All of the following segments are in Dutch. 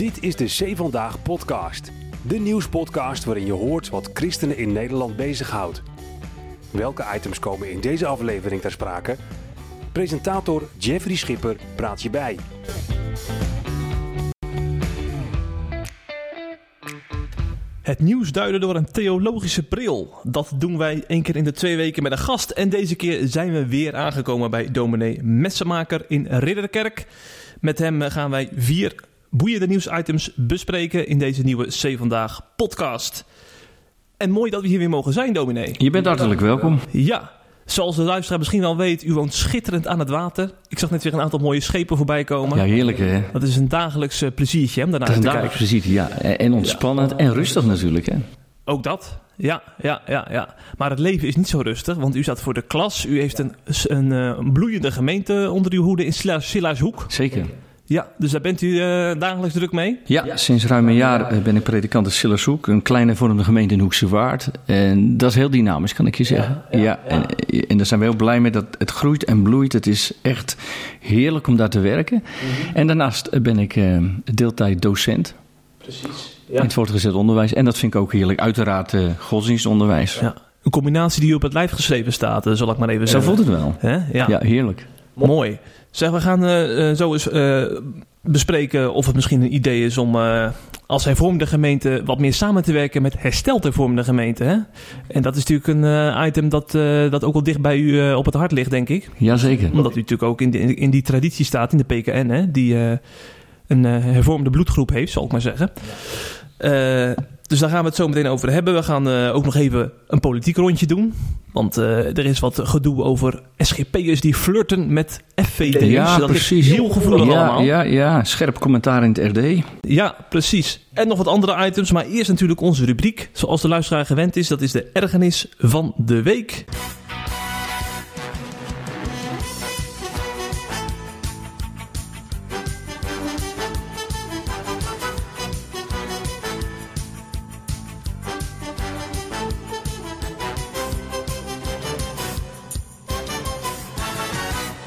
Dit is de Zee Vandaag podcast. De nieuwspodcast waarin je hoort wat christenen in Nederland bezighoudt. Welke items komen in deze aflevering ter sprake? Presentator Jeffrey Schipper praat je bij. Het nieuws duiden door een theologische bril. Dat doen wij één keer in de twee weken met een gast. En deze keer zijn we weer aangekomen bij dominee Messenmaker in Ridderkerk. Met hem gaan wij vier boeiende nieuwsitems bespreken in deze nieuwe C Vandaag podcast. En mooi dat we hier weer mogen zijn, dominee. Je bent hartelijk welkom. Ja, zoals de luisteraar misschien wel weet, u woont schitterend aan het water. Ik zag net weer een aantal mooie schepen voorbij komen. Ja, heerlijk hè. Dat is een dagelijks eh, pleziertje om daarna Dat is een dagelijks plezier, ja. En ontspannend en rustig natuurlijk hè. Ook dat. Ja, ja, ja, ja. Maar het leven is niet zo rustig, want u staat voor de klas. U heeft een, een, eh, een bloeiende gemeente onder uw hoede in Silla- Sillarshoek. Zeker. Ja, dus daar bent u eh, dagelijks druk mee? Ja, sinds ruim een jaar eh, ben ik predikant in Sillershoek, een kleine vormde gemeente in Hoekse Waard. En dat is heel dynamisch, kan ik je zeggen. Ja, en, en daar zijn we heel blij mee dat het groeit en bloeit. Het is echt heerlijk om daar te werken. En daarnaast eh, ben ik eh, deeltijd docent Precies. in het voortgezet onderwijs. En dat vind ik ook heerlijk. Uiteraard eh, godsdienstonderwijs. Ja. Een combinatie die op het lijf geschreven staat, eh, zal ik maar even Zo zeggen. voelt het wel. Hè? Ja. Ja, heerlijk. Mooi. Zeg, we gaan eh, eh, zo eens eh, bespreken of het misschien een idee is om als hervormde gemeente wat meer samen te werken met hersteld hervormde gemeente. Hè? En dat is natuurlijk een item dat, dat ook wel dicht bij u op het hart ligt, denk ik. Jazeker. Omdat u natuurlijk ook in, die- in die traditie staat, in de PKN, hè, die een hervormde bloedgroep heeft, zal ik maar zeggen. Dus daar gaan we het zo meteen over hebben. We gaan eh, ook nog even een politiek rondje doen. Want eh, er is wat gedoe over SGP'ers die flirten met FVD'ers. Ja, dat precies. ligt heel gevoelig ja, allemaal. Ja, ja, scherp commentaar in het RD. Ja, precies. En nog wat andere items, maar eerst natuurlijk onze rubriek. Zoals de luisteraar gewend is, dat is de ergernis van de week.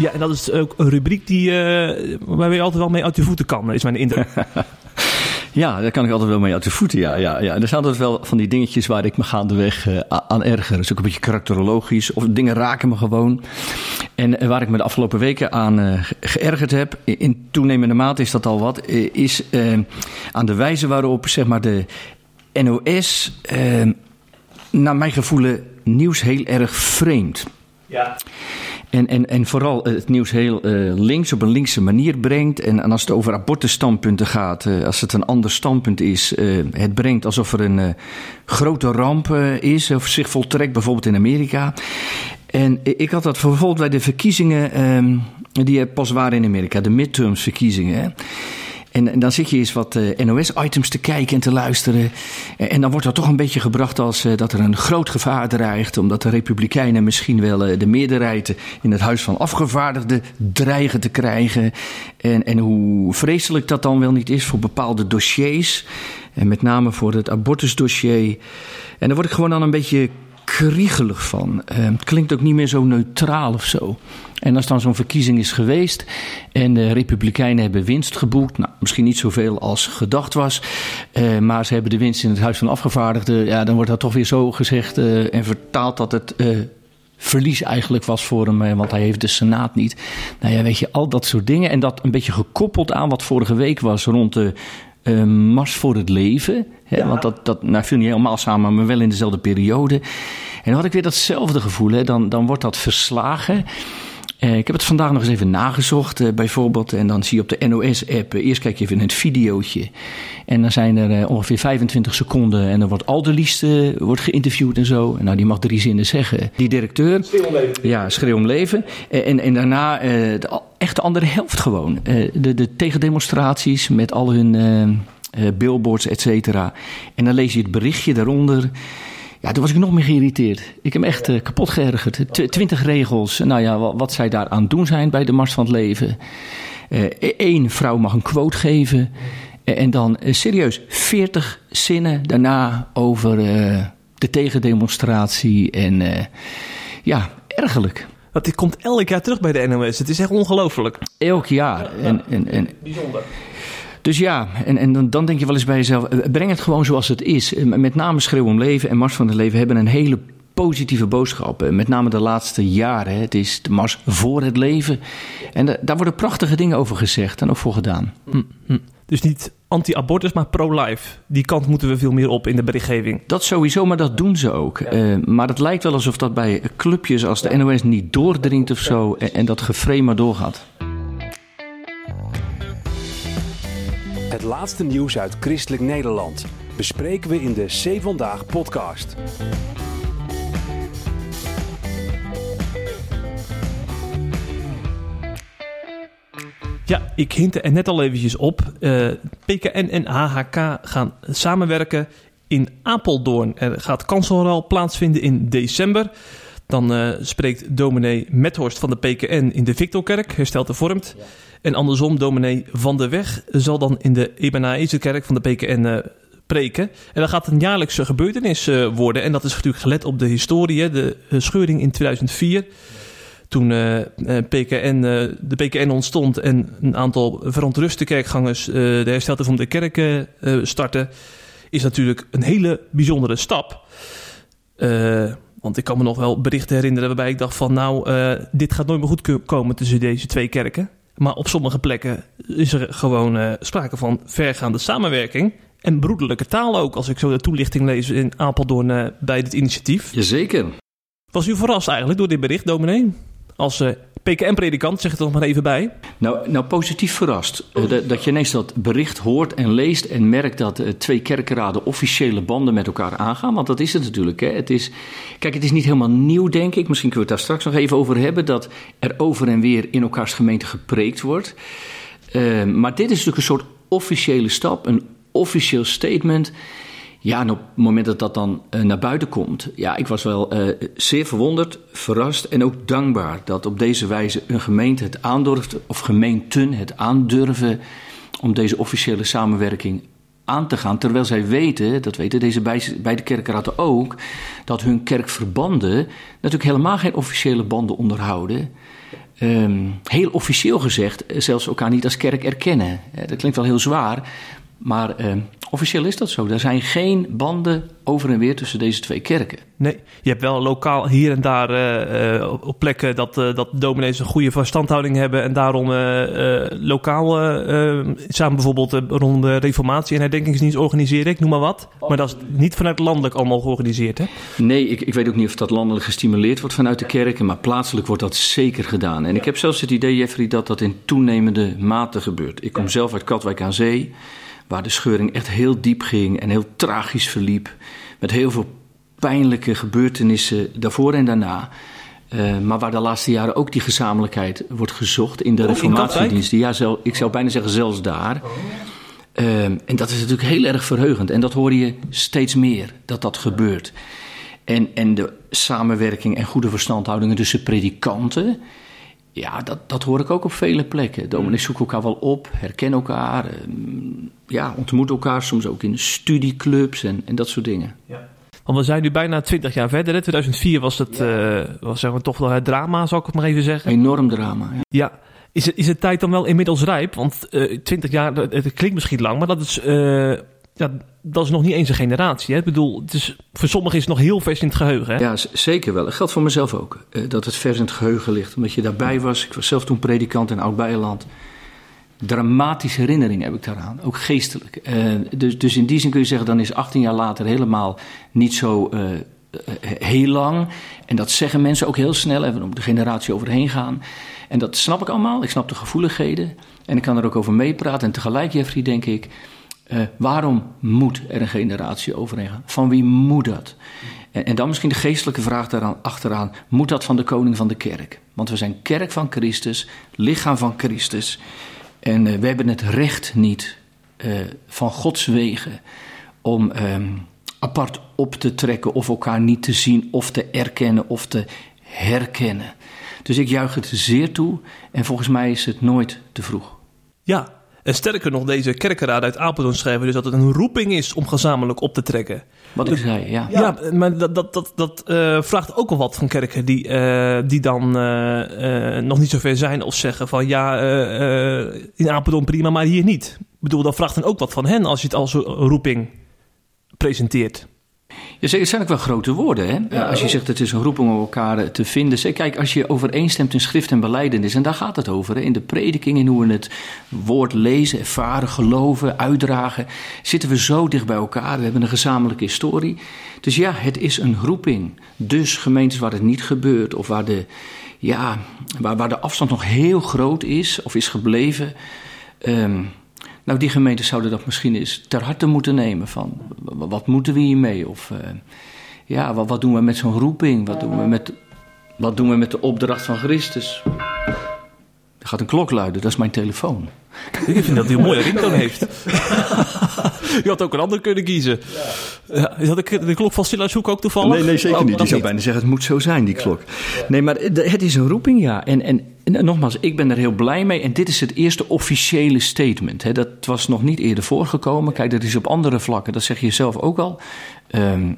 Ja, en dat is ook een rubriek die, eh waar je altijd wel mee uit je voeten kan, is mijn indruk. Ja, daar kan ik altijd wel mee uit de voeten. Ja, ja, ja. Er zijn altijd wel van die dingetjes waar ik me gaandeweg eh, aan erger. Dat is ook een beetje karakterologisch. Of dingen raken me gewoon. En eh, waar ik me de afgelopen weken aan ge- geërgerd heb, in toenemende mate is dat al wat, is aan de wijze waarop zeg maar, de NOS, naar mijn gevoelen, nieuws heel erg vreemd. Ja. En, en, en vooral het nieuws heel eh, links op een linkse manier brengt. En, en als het over abortusstandpunten gaat, eh, als het een ander standpunt is, eh, het brengt alsof er een eh, grote ramp eh, is of zich voltrekt, bijvoorbeeld in Amerika. En ik had dat bijvoorbeeld bij de verkiezingen ehm, die pas waren in Amerika, de midterms verkiezingen. hè. En, en dan zit je eens wat eh, NOS-items te kijken en te luisteren. En, en dan wordt dat toch een beetje gebracht als eh, dat er een groot gevaar dreigt. Omdat de Republikeinen misschien wel eh, de meerderheid in het Huis van Afgevaardigden dreigen te krijgen. En, en hoe vreselijk dat dan wel niet is voor bepaalde dossiers. En met name voor het abortusdossier. En daar word ik gewoon dan een beetje kriegelig van. Eh, het klinkt ook niet meer zo neutraal of zo. En als dan zo'n verkiezing is geweest en de Republikeinen hebben winst geboekt, nou, misschien niet zoveel als gedacht was, eh, maar ze hebben de winst in het Huis van Afgevaardigden, ja, dan wordt dat toch weer zo gezegd eh, en vertaald dat het verlies eigenlijk was voor hem, want hij heeft de Senaat niet. Nou ja, weet je, al dat soort dingen. En dat een beetje gekoppeld aan wat vorige week was rond de eh, Mars voor het Leven. Hè, Want dat, dat nou, viel niet helemaal samen, maar wel in dezelfde periode. En dan had ik weer datzelfde gevoel. Hè. Dan, dan wordt dat verslagen. Eh, ik heb het vandaag nog eens even nagezocht, eh, bijvoorbeeld. En dan zie je op de NOS-app, eh, eerst kijk je even in het videootje. En dan zijn er ongeveer 25 seconden. En dan wordt Alderliest eh, wordt geïnterviewd en zo. En nou, die mag drie zinnen zeggen. Die directeur. Ja, schreeuw om leven. En, en daarna de echt de andere helft gewoon. De, de tegendemonstraties met al hun billboards, et cetera. En dan lees je het berichtje daaronder. Ja, toen was ik nog meer geïrriteerd. Ik heb me echt eh, kapot geërgerd. Tw- Twintig regels, nou ja, wat, wat zij daar aan doen zijn bij de Mars van het Leven. Eén vrouw mag een quote geven. Eh, en dan eh, serieus, veertig zinnen daarna over eh, de tegendemonstratie. En eh, ja, ergerlijk. Dat dit komt elk jaar terug bij de NOS. Het is echt ongelooflijk. Elk jaar. En, en, en Bijzonder. Dus ja, en, en dan, dan denk je wel eens bij jezelf, eh, breng het gewoon zoals het is. Eh, Met name Schreeuw om Leven en Mars van het Leven hebben een hele positieve boodschap. Eh, Met name de laatste jaren. hè. Het is de Mars voor het leven. En da- daar worden prachtige dingen over gezegd en ook voor gedaan. Hm, hm. Dus niet anti-abortus, maar pro-life. Die kant moeten we veel meer op in de berichtgeving. Dat sowieso, maar dat doen ze ook. Eh, maar het lijkt wel alsof dat bij clubjes als de NOS niet doordringt of zo. En, en dat geframe maar doorgaat. Het laatste nieuws uit Christelijk Nederland bespreken we in de C Vandaag podcast. Ja, ik hintte er net al eventjes op. Eh, PKN en HHK gaan samenwerken in Apeldoorn. Er gaat kanselruil plaatsvinden in december. Dan eh, spreekt dominee Methorst van de PKN in de Victorkerk, hersteld hervormd. En andersom, dominee Van der Weg zal dan in de Ebenezer-kerk van de PKN eh, preken. En dat gaat een jaarlijkse gebeurtenis eh, worden. En dat is natuurlijk gelet op de historie, de scheuring in 2004 toen PKN, de PKN ontstond en een aantal verontruste kerkgangers de herstelten van de kerken eh, starten, is natuurlijk een hele bijzondere stap. Eh, want ik kan me nog wel berichten herinneren waarbij ik dacht van nou, eh, dit gaat nooit meer goed ko- komen tussen deze twee kerken. Maar op sommige plekken is er gewoon eh, sprake van vergaande samenwerking. En broederlijke taal ook, als ik zo de toelichting lees in Apeldoorn eh, bij dit initiatief. Jazeker. Was u verrast eigenlijk door dit bericht, dominee? Als PKN-predikant, zeg het er nog maar even bij. Nou, nou positief verrast. Eh, dat, dat je ineens dat bericht hoort en leest en merkt dat eh, twee kerkenraden officiële banden met elkaar aangaan. Want dat is het natuurlijk. Hè. Het is, kijk, het is niet helemaal nieuw, denk ik. Misschien kunnen we het daar straks nog even over hebben. Dat er over en weer in elkaars gemeente gepreekt wordt. Eh, maar dit is natuurlijk een soort officiële stap, een officieel statement. Ja, en op het moment dat dat dan eh, naar buiten komt, ja, ik was wel eh, zeer verwonderd, verrast en ook dankbaar dat op deze wijze een gemeente het aandurft, of gemeenten het aandurven om deze officiële samenwerking aan te gaan. Terwijl zij weten, dat weten deze beide kerkraden ook, dat hun kerkverbanden natuurlijk helemaal geen officiële banden onderhouden. Ehm, heel officieel gezegd, eh, zelfs elkaar niet als kerk erkennen. Dat klinkt wel heel zwaar, maar ehm, officieel is dat zo. Er zijn geen banden over en weer tussen deze twee kerken. Nee, je hebt wel lokaal hier en daar eh, eh, op- plekken dat, eh, dat dominees een goede verstandhouding hebben. En daarom eh, eh, lokaal eh, eh, samen bijvoorbeeld eh, rondom de reformatie en herdenkingsdienst organiseren. Ik noem maar wat. Maar dat is niet vanuit landelijk allemaal georganiseerd, hè? Nee, ik, ik weet ook niet of dat landelijk gestimuleerd wordt vanuit de kerken, maar plaatselijk wordt dat zeker gedaan. En ik heb zelfs het idee, Jeffrey, dat dat in toenemende mate gebeurt. Ik kom zelf uit Katwijk aan Zee, waar de scheuring echt heel diep ging en heel tragisch verliep. Met heel veel pijnlijke gebeurtenissen daarvoor en daarna. Eh, maar waar de laatste jaren ook die gezamenlijkheid wordt gezocht in de Oh, reformatiediensten. Ja, ik zou bijna zeggen zelfs daar. Ehm, en dat is natuurlijk heel erg verheugend. En dat hoor je steeds meer, dat dat gebeurt. En, en de samenwerking en goede verstandhoudingen tussen predikanten... ja, dat, dat hoor ik ook op vele plekken. Dominees zoeken elkaar wel op, herkennen elkaar... ehm, ja, ontmoeten elkaar soms ook in studieclubs en, en dat soort dingen. Want we zijn nu bijna 20 jaar verder. Hè? 2004 was het eh, was zeg maar, toch wel het drama, zal ik het maar even zeggen. Enorm drama, ja. Ja. Is het, is het tijd dan wel inmiddels rijp? Want eh 20 jaar, dat- het klinkt misschien lang, maar dat is, eh, ja, dat is nog niet eens een generatie. Hè? Ik bedoel, het is, voor sommigen is het nog heel vers in het geheugen. Hè? Ja, zeker wel. Dat geldt voor mezelf ook. eh, dat het vers in het geheugen ligt. Omdat je daarbij was. Ik was zelf toen predikant in Oud-Beijerland. Dramatische herinneringen heb ik daaraan. Ook geestelijk. Eh, dus, dus in die zin kun je zeggen, dan is 18 jaar later helemaal niet zo eh, heel lang. En dat zeggen mensen ook heel snel. Even om de generatie overheen gaan. En dat snap ik allemaal. Ik snap de gevoeligheden. En ik kan er ook over meepraten. En tegelijk, Jeffrey, denk ik... eh, waarom moet er een generatie overheen gaan? Van wie moet dat? En, en dan misschien de geestelijke vraag daaraan achteraan. Moet dat van de koning van de kerk? Want we zijn kerk van Christus, lichaam van Christus. En eh, we hebben het recht niet eh, van Gods wegen om ehm, apart op te trekken of elkaar niet te zien of te erkennen of te herkennen. Dus ik juich het zeer toe en volgens mij is het nooit te vroeg. Ja, en sterker nog, deze kerkenraad uit Apeldoorn schrijven dus dat het een roeping is om gezamenlijk op te trekken. Wat ik zei, ja. Ja, maar dat, dat, dat, dat eh, vraagt ook wel wat van kerken die, eh, die dan eh, nog niet zo ver zijn of zeggen van ja, in Apeldoorn prima, maar hier niet. bedoel, dat vraagt dan ook wat van hen als je het als een roeping presenteert. Ja, het zijn ook wel grote woorden. Hè? als je zegt het is een roeping om elkaar eh, te vinden. Kijk, als je overeenstemt in schrift en beleidenis, en daar gaat het over. Hè? In de prediking, in hoe we het woord lezen, ervaren, geloven, uitdragen. Zitten we zo dicht bij elkaar. We hebben een gezamenlijke historie. Dus ja, het is een roeping. Dus gemeentes waar het niet gebeurt, of waar de, ja, waar, waar de afstand nog heel groot is, of is gebleven. Um, nou, die gemeenten zouden dat misschien eens ter harte moeten nemen. Van, wat moeten we hiermee? Of uh, ja, wat, wat, doen we met zo'n roeping? Wat doen, we met, wat doen we met de opdracht van Christus? Er gaat een klok luiden, dat is mijn telefoon. Ik vind dat hij een mooie ringtoon heeft. Je had ook een ander kunnen kiezen. Ja. Had ik de klok van Silas Hoek ook toevallig? Nee, nee zeker oh, niet. Die zou bijna zeggen, het moet zo zijn, die klok. Nee, maar het is een roeping, ja. En, en, en, nogmaals, ik ben er heel blij mee. En dit is het eerste officiële statement. Hè. Dat was nog niet eerder voorgekomen. Kijk, dat is op andere vlakken, dat zeg je zelf ook al. Um,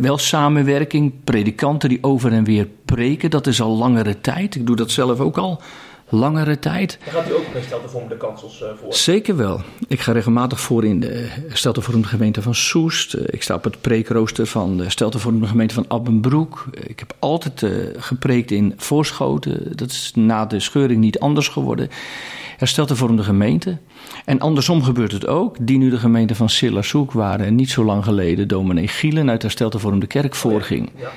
wel samenwerking, predikanten die over en weer preken, dat is al langere tijd. Ik doe dat zelf ook al langere tijd. Daar gaat u ook bij Steltenvormde kansels uh, voor? Zeker wel. Ik ga regelmatig voor in de Steltenvormde gemeente van Soest. Eh, ik sta op het preekrooster van de Steltenvormde gemeente van Abbenbroek. Ik heb altijd uh, gepreekt in Voorschoten. Dat is na de scheuring niet anders geworden. Hersteltenvormde gemeente. En andersom gebeurt het ook. Die nu de gemeente van Sillershoek waren niet zo lang geleden dominee Gielen uit Hersteltenvormde kerk voorging. Ja.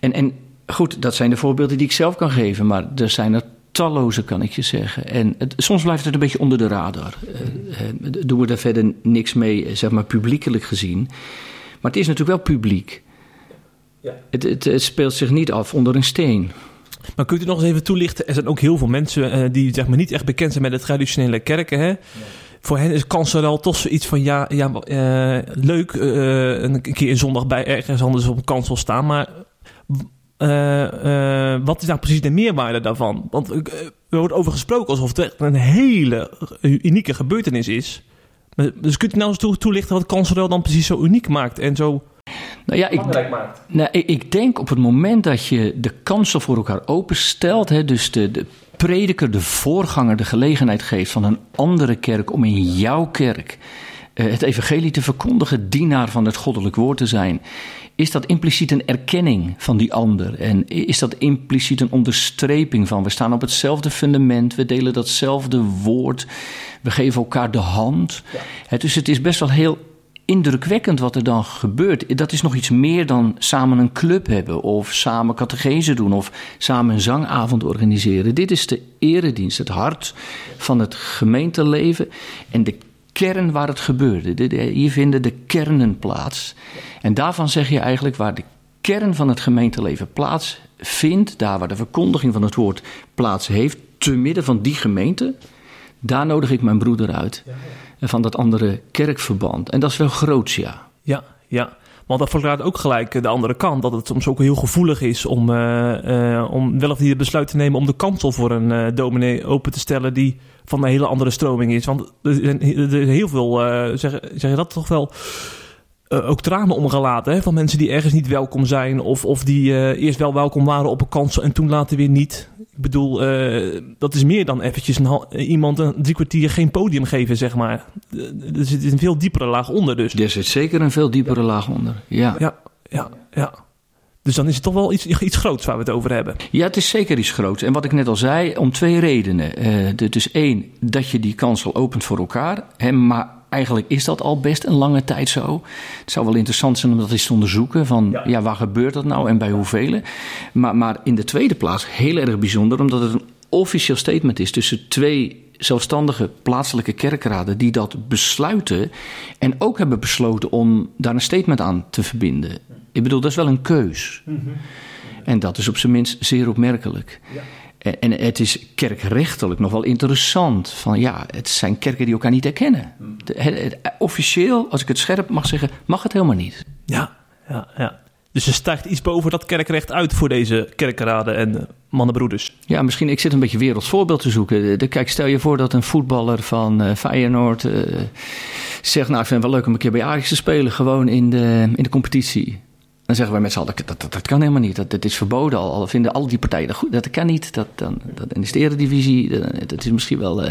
En, en goed, dat zijn de voorbeelden die ik zelf kan geven. Maar er zijn er talloze, kan ik je zeggen. En het, soms blijft het een beetje onder de radar. Uh, doen we daar verder niks mee, eh, zeg maar, publiekelijk gezien. Maar het is natuurlijk wel publiek. Ja. Het, het, speelt zich niet af onder een steen. Maar kunt u nog eens even toelichten? Er zijn ook heel veel mensen die zeg maar, niet echt bekend zijn met de traditionele kerken. Hè? Voor hen is kansel toch zoiets van: ja, ja leuk, een keer in zondag bij ergens anders op een kansel staan. Maar uh, wat is nou precies de meerwaarde daarvan? Want uh, er wordt over gesproken alsof het echt een hele unieke gebeurtenis is. Dus kunt u nou eens toelichten wat Cancerel dan precies zo uniek maakt en zo nou ja, ik, maakt? Nou, ik denk op het moment dat je de kansen voor elkaar openstelt, hè, dus de, de prediker, de voorganger, de gelegenheid geeft van een andere kerk om in jouw kerk het evangelie te verkondigen, dienaar van het goddelijk woord te zijn is dat impliciet een erkenning van die ander? En is dat impliciet een onderstreping van we staan op hetzelfde fundament, we delen datzelfde woord, we geven elkaar de hand? dus het is best wel heel indrukwekkend wat er dan gebeurt. Dat is nog iets meer dan samen een club hebben of samen catechese doen of samen een zangavond organiseren. Dit is de eredienst, het hart van het gemeenteleven en de kern waar het gebeurde. Hier vinden de kernen plaats. En daarvan zeg je eigenlijk waar de kern van het gemeenteleven plaatsvindt, daar waar de verkondiging van het woord plaats heeft, te midden van die gemeente, daar nodig ik mijn broeder uit. Van dat andere kerkverband. En dat is wel groots, ja. Ja, ja. Want dat verklaart ook gelijk de andere kant. Dat het soms ook heel gevoelig is om, uh, uh, om wel of niet het besluit te nemen om de kansel voor een uh, dominee open te stellen die van een hele andere stroming is. Want er zijn, heel veel, zeg, zeg je dat toch wel, ook tranen omgelaten hè, van mensen die ergens niet welkom zijn. Of, of die eerst wel welkom waren op een kansel en toen later weer niet. Ik bedoel, dat is meer dan eventjes een, iemand een drie kwartier geen podium geven, zeg maar. Er zit een veel diepere laag onder dus. Er zit zeker een veel diepere laag onder, ja. Ja, ja, ja. Dus dan is het toch wel iets, iets groots waar we het over hebben. Ja, het is zeker iets groots. En wat ik net al zei, om twee redenen. Uh, dus één, dat je die kans al opent voor elkaar. Hè, maar eigenlijk is dat al best een lange tijd zo. Het zou wel interessant zijn om dat eens te onderzoeken. Van ja, waar gebeurt dat nou en bij hoeveel? Maar, maar in de tweede plaats heel erg bijzonder, omdat het een officieel statement is tussen twee zelfstandige plaatselijke kerkraden die dat besluiten en ook hebben besloten om daar een statement aan te verbinden. Ik bedoel, dat is wel een keus. En dat is op zijn minst zeer opmerkelijk. Ja. En het is kerkrechtelijk nog wel interessant. Van ja, het zijn kerken die elkaar niet herkennen. officieel, als ik het scherp mag zeggen, mag het helemaal niet. Ja, ja, ja. Dus er stijgt iets boven dat kerkrecht uit voor deze kerkraden en eh, mannenbroeders. Ja, misschien, ik zit een beetje wereldvoorbeeld te zoeken. De, kijk, stel je voor dat een voetballer van uh, Feyenoord uh, zegt... nou, ik vind het wel leuk om een keer bij Ajax te spelen, gewoon in de, in de competitie. Dan zeggen wij met z'n allen, dat, dat, dat, kan helemaal niet. Dat, dat is verboden. Al, al vinden al die partijen dat goed. Dat kan niet. Dat, dan, dat, in de eredivisie, dat is misschien wel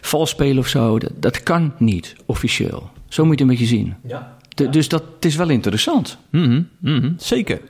vals spelen of zo. Dat, dat kan niet officieel. Zo moet je het een beetje zien. Ja. De- Dus dat het is wel interessant. Mhm, mhm, zeker.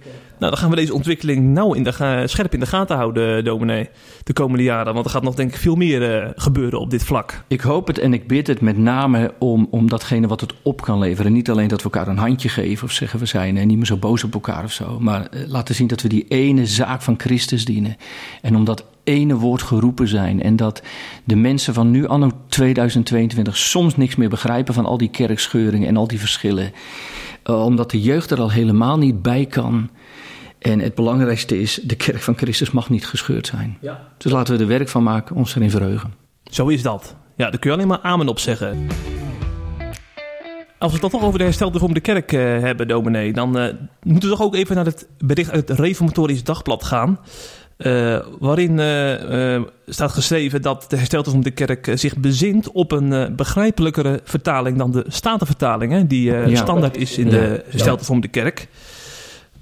Nou, dan gaan we deze ontwikkeling nauw in de, scherp in de gaten houden, dominee, de komende jaren. Want er gaat nog denk ik veel meer eh, gebeuren op dit vlak. Ik hoop het en ik bid het met name om, om datgene wat het op kan leveren. Niet alleen dat we elkaar een handje geven of zeggen we zijn eh, niet meer zo boos op elkaar of zo. Maar eh, laten zien dat we die ene zaak van Christus dienen. En om dat ene woord geroepen zijn. En dat de mensen van nu, anno 2022, soms niks meer begrijpen van al die kerkscheuringen en al die verschillen. Omdat de jeugd er al helemaal niet bij kan. En het belangrijkste is, de kerk van Christus mag niet gescheurd zijn. Ja. Dus laten we er werk van maken, ons erin verheugen. Zo is dat. Ja, daar kun je alleen maar amen op zeggen. Als we het dan toch over de herstelde vorm de kerk eh, hebben, dominee... dan eh, moeten we toch ook even naar het bericht uit het Reformatorisch Dagblad gaan... eh, waarin staat geschreven dat de herstelde vorm de kerk zich bezint op een begrijpelijkere vertaling dan de Statenvertaling, hè, die Ja. standaard is in Ja. de herstelde vorm de kerk.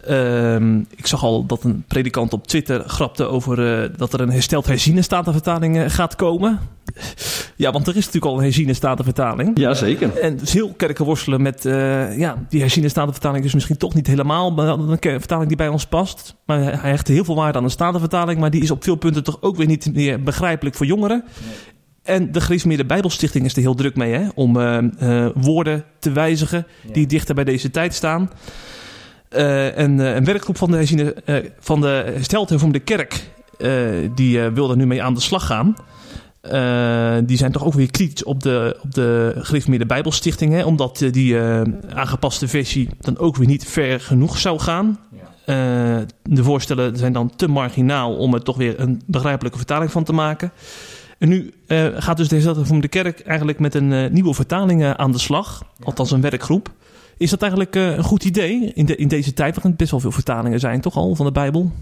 Ehm, ik zag al dat een predikant op Twitter grapte over eh, dat er een hersteld herziene statenvertaling eh, gaat komen. Ja, want er is natuurlijk al een herziene statenvertaling. Jazeker. En veel kerken worstelen met, eh, ja, die herziene statenvertaling is misschien toch niet helemaal een vertaling die bij ons past. Maar hij hecht heel veel waarde aan de statenvertaling, maar die is op veel punten toch ook weer niet meer begrijpelijk voor jongeren. En de Gereformeerde Bijbelstichting is er heel druk mee, hè, om woorden te wijzigen die dichter bij deze tijd staan. Eh, en eh, een werkgroep van de, eh, van de Kerk, die wil er nu mee aan de slag gaan. Die zijn toch ook weer kritisch op de, op de gereformeerde Bijbelstichting. Hè, omdat die aangepaste versie dan ook weer niet ver genoeg zou gaan. De voorstellen zijn dan te marginaal om er toch weer een begrijpelijke vertaling van te maken. En nu gaat dus de Hersteld van de Kerk eigenlijk met een nieuwe vertaling aan de slag. Althans een werkgroep. Is dat eigenlijk eh, een goed idee in, in deze tijd? Waarin best wel veel vertalingen zijn toch al van de Bijbel?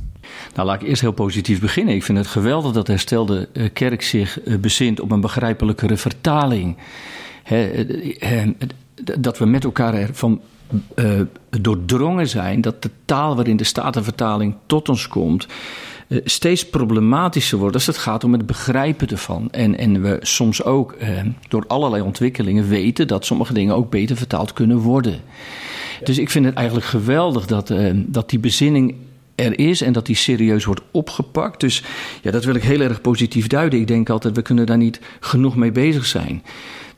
Nou, laat ik eerst heel positief beginnen. Ik vind het geweldig dat de herstelde eh, kerk zich eh, bezint op een begrijpelijkere vertaling. Dat we met elkaar ervan doordrongen zijn dat de taal waarin de Statenvertaling tot ons komt. Eh, steeds problematischer wordt als het gaat om het begrijpen ervan. En, en we soms ook eh, door allerlei ontwikkelingen weten dat sommige dingen ook beter vertaald kunnen worden. Dus ik vind het eigenlijk geweldig dat, eh, dat die bezinning er is en dat die serieus wordt opgepakt. Dus ja, dat wil ik heel erg positief duiden. Ik denk altijd, we kunnen daar niet genoeg mee bezig zijn.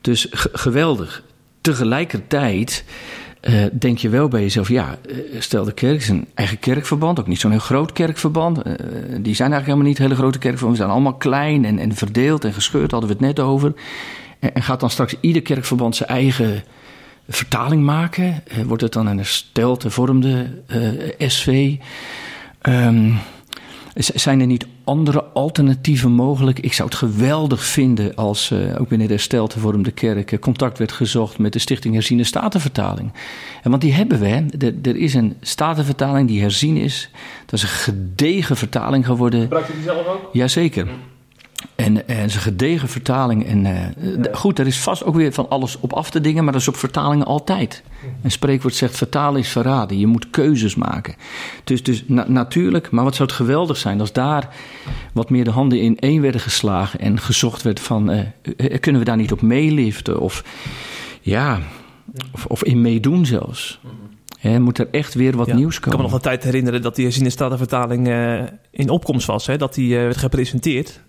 Dus geweldig. Tegelijkertijd eh, denk je wel bij jezelf, ja, eh, stel de kerk is een eigen kerkverband, ook niet zo'n heel groot kerkverband. Eh, die zijn eigenlijk helemaal niet hele grote kerkverbanden. We zijn allemaal klein en, en verdeeld en gescheurd, hadden we het net over. En, gaat dan straks ieder kerkverband zijn eigen vertaling maken? Eh, wordt het dan een hersteld SV? Ehm, z- zijn er niet andere alternatieven mogelijk? Ik zou het geweldig vinden als eh, ook binnen de hersteld hervormde kerk eh, contact werd gezocht met de Stichting Herziene Statenvertaling. En want die hebben we. Hè. Er, is een statenvertaling die herzien is. Dat is een gedegen vertaling geworden. Gebruikt u die zelf ook? Jazeker. En, en het is een gedegen vertaling. En eh, goed, er is vast ook weer van alles op af te dingen, maar dat is op vertalingen altijd. Een spreekwoord zegt: vertalen is verraden. Je moet keuzes maken. Dus, dus na- natuurlijk, maar wat zou het geweldig zijn als daar wat meer de handen in één werden geslagen en gezocht werd van: eh, eh, kunnen we daar niet op meeliften? Of ja, of, of in meedoen zelfs. Hè, moet er echt weer wat Ja, nieuws Ik kan me komen? nog een tijd herinneren dat die eh in opkomst was. Hè? Dat die eh, werd gepresenteerd.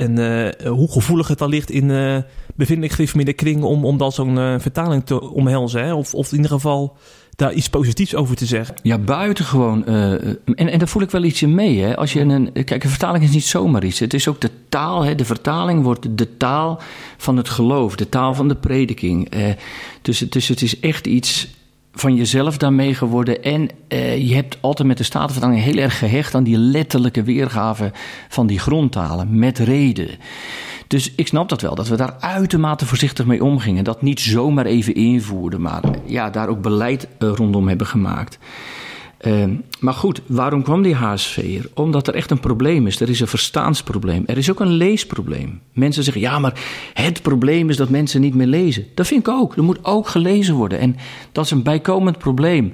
En eh, hoe gevoelig het dan ligt in eh bevindelijk gereformeerde kring om, om dan zo'n eh, vertaling te omhelzen. Hè? Of, of in ieder geval daar iets positiefs over te zeggen. Ja, buitengewoon. eh en, en daar voel ik wel iets in mee. Hè. Als je een, kijk, een vertaling is niet zomaar iets. Het is ook de taal. Hè. De vertaling wordt de taal van het geloof, de taal van de prediking. Dus, dus het is echt iets van jezelf daarmee geworden. En eh, je hebt altijd met de Statenvertaling heel erg gehecht aan die letterlijke weergave van die grondtalen, met reden. Dus ik snap dat wel, dat we daar uitermate voorzichtig mee omgingen. Dat niet zomaar even invoerden, maar ja, daar ook beleid eh, rondom hebben gemaakt. Eh, maar goed, waarom kwam die HSV er? Omdat er echt een probleem is. Er is een verstaansprobleem. Er is ook een leesprobleem. Mensen zeggen, ja, maar het probleem is dat mensen niet meer lezen. Dat vind ik ook. Er moet ook gelezen worden. En dat is een bijkomend probleem.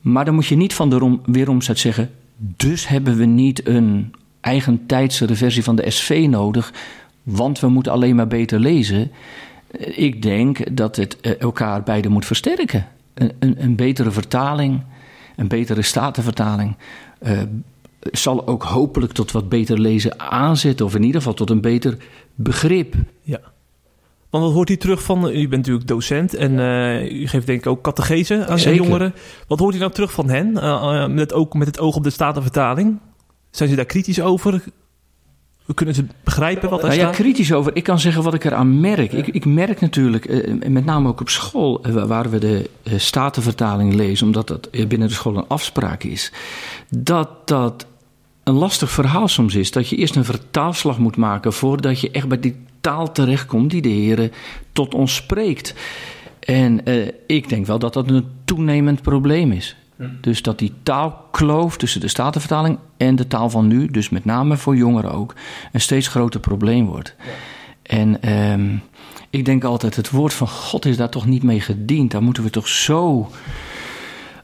Maar dan moet je niet van de rom, weeromzet zeggen... dus hebben we niet een eigen tijdsere versie van de SV nodig... want we moeten alleen maar beter lezen. Ik denk dat het elkaar beide moet versterken. Een, een betere vertaling, een betere statenvertaling, uh, zal ook hopelijk tot wat beter lezen aanzetten, of in ieder geval tot een beter begrip. Ja. Want wat hoort u terug van, u bent natuurlijk docent en uh, u geeft denk ik ook catechese aan de jongeren. Wat hoort u nou terug van hen, uh, met, ook met het oog op de statenvertaling? Zijn ze daar kritisch over? We kunnen ze begrijpen wat er nou staat? Ja, kritisch over. Ik kan zeggen wat ik eraan merk. Ik, ik merk natuurlijk, uh, met name ook op school, waar we de statenvertaling lezen, omdat dat binnen de school een afspraak is, dat dat een lastig verhaal soms is. Dat je eerst een vertaalslag moet maken voordat je echt bij die taal terechtkomt die de Heer tot ons spreekt. En ik denk wel dat dat een toenemend probleem is. Hm. Dus dat die taalkloof tussen de Statenvertaling en de taal van nu, dus met name voor jongeren ook, een steeds groter probleem wordt. Ja. En um, ik denk altijd, het woord van God is daar toch niet mee gediend. Daar moeten we toch zo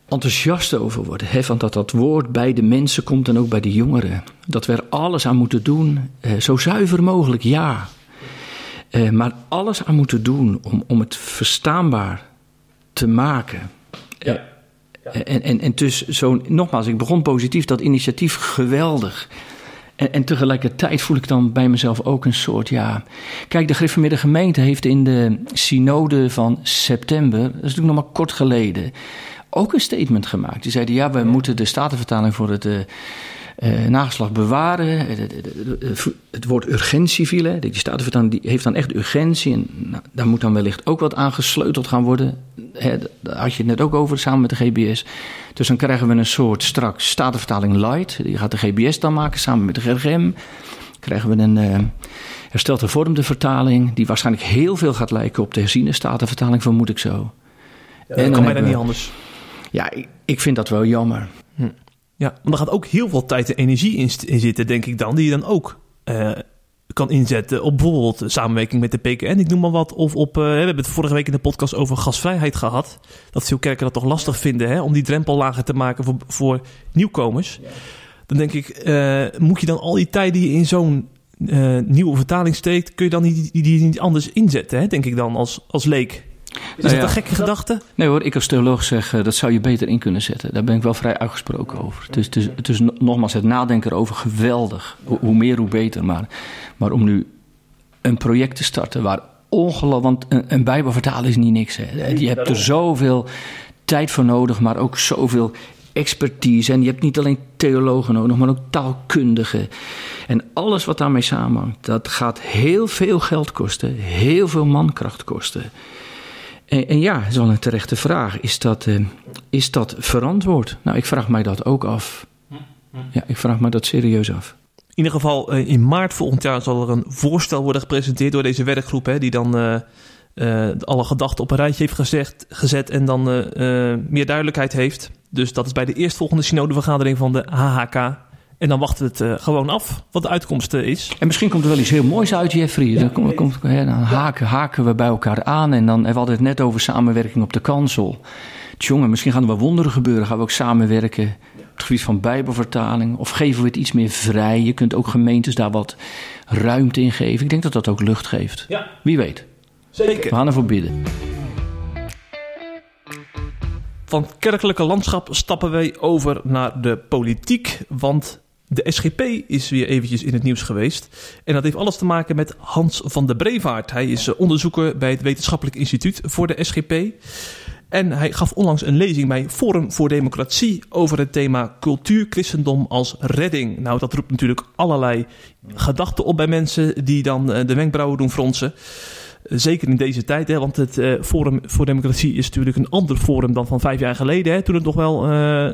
enthousiast over worden. Hè? Van dat dat woord bij de mensen komt en ook bij de jongeren. Dat we er alles aan moeten doen, eh, zo zuiver mogelijk, ja. Eh, maar alles aan moeten doen om, om het verstaanbaar te maken. Ja. Ja. En, en, en dus zo, nogmaals, ik begon positief, dat initiatief geweldig. En, en, tegelijkertijd voel ik dan bij mezelf ook een soort, ja... Kijk, de Griffemiddag gemeente heeft in de synode van september... dat is natuurlijk nog maar kort geleden ook een statement gemaakt. Die zeiden: ja, we moeten de statenvertaling voor het. Uh, uh, nageslag bewaren. Het woord urgentie viel. Hè. Die statenvertaling die heeft dan echt urgentie. En nou, daar moet dan wellicht ook wat aan gesleuteld gaan worden. Hè, daar had je het net ook over samen met de GBS. Dus dan krijgen we een soort straks statenvertaling light. Die gaat de GBS dan maken samen met de GRGM. Krijgen we een uh, hersteld hervormde vertaling. Die waarschijnlijk heel veel gaat lijken op de herziene statenvertaling, vermoed ik zo. Ja, dat kan bijna niet anders. Ja, ik, ik vind dat wel jammer. Hm. Ja, er gaat ook heel veel tijd en energie in, zitten, denk ik dan, die je dan ook uh, kan inzetten op bijvoorbeeld samenwerking met de PKN, ik noem maar wat. Of op, uh, we hebben het vorige week in de podcast over gasvrijheid gehad. Dat veel kerken dat toch lastig vinden hè, om die drempel lager te maken voor, voor nieuwkomers. Dan denk ik, uh, moet je dan al die tijd die je in zo'n nieuwe vertaling steekt, kun je dan niet, die, die niet anders inzetten, hè, denk ik dan als, als leek? Is nou dat een gekke gedachte? Nee hoor, ik als theoloog zeg uh, dat zou je beter in kunnen zetten. Daar ben ik wel vrij uitgesproken over. Het is nogmaals het nadenken erover geweldig. Hoe, meer, hoe beter. Maar, maar om nu een project te starten waar ongelooflijk... Want een, een Bijbel vertalen is niet niks. Hè. Je hebt er zoveel tijd voor nodig, maar ook zoveel expertise. En je hebt niet alleen theologen nodig, maar ook taalkundigen. En alles wat daarmee samenhangt, dat gaat heel veel geld kosten, heel veel mankracht kosten. En, en ja, dat is wel een terechte vraag. Is dat, uh, is dat verantwoord? Nou, ik vraag mij dat ook af. Ja, ik vraag mij dat serieus af. In ieder geval, uh, in maart volgend jaar zal er een voorstel worden gepresenteerd door deze werkgroep, hè, die dan uh, alle gedachten op een rijtje heeft gezet en dan meer duidelijkheid heeft. Dus dat is bij de eerstvolgende synodevergadering van de HHK en dan wachten we het uh, gewoon af wat de uitkomst uh, is. En misschien komt er wel iets heel moois uit, Jeffrey. Ja, dan, komt, komt, dan haken, haken we bij elkaar aan. En dan hebben we het net over samenwerking op de kansel. Tjonge, misschien gaan er wel wonderen gebeuren. Gaan we ook samenwerken op het gebied van bijbelvertaling? Of geven we het iets meer vrij? Je kunt ook gemeentes daar wat ruimte in geven. Ik denk dat dat ook lucht geeft. Ja. Wie weet. Zeker. We gaan ervoor bidden. Van kerkelijke landschap stappen wij over naar de politiek. Want de SGP is weer eventjes in het nieuws geweest. En dat heeft alles te maken met Hans van der Brevaart. Hij is eh, onderzoeker bij het Wetenschappelijk Instituut voor de SGP. En hij gaf onlangs een lezing bij Forum voor Democratie over het thema cultuur, christendom als redding. Nou, dat roept natuurlijk allerlei gedachten op bij mensen die dan eh, de wenkbrauwen doen fronsen. Zeker in deze tijd, hè, want het uh, Forum voor Democratie is natuurlijk een ander forum dan van vijf jaar geleden. Hè, toen het nog wel uh,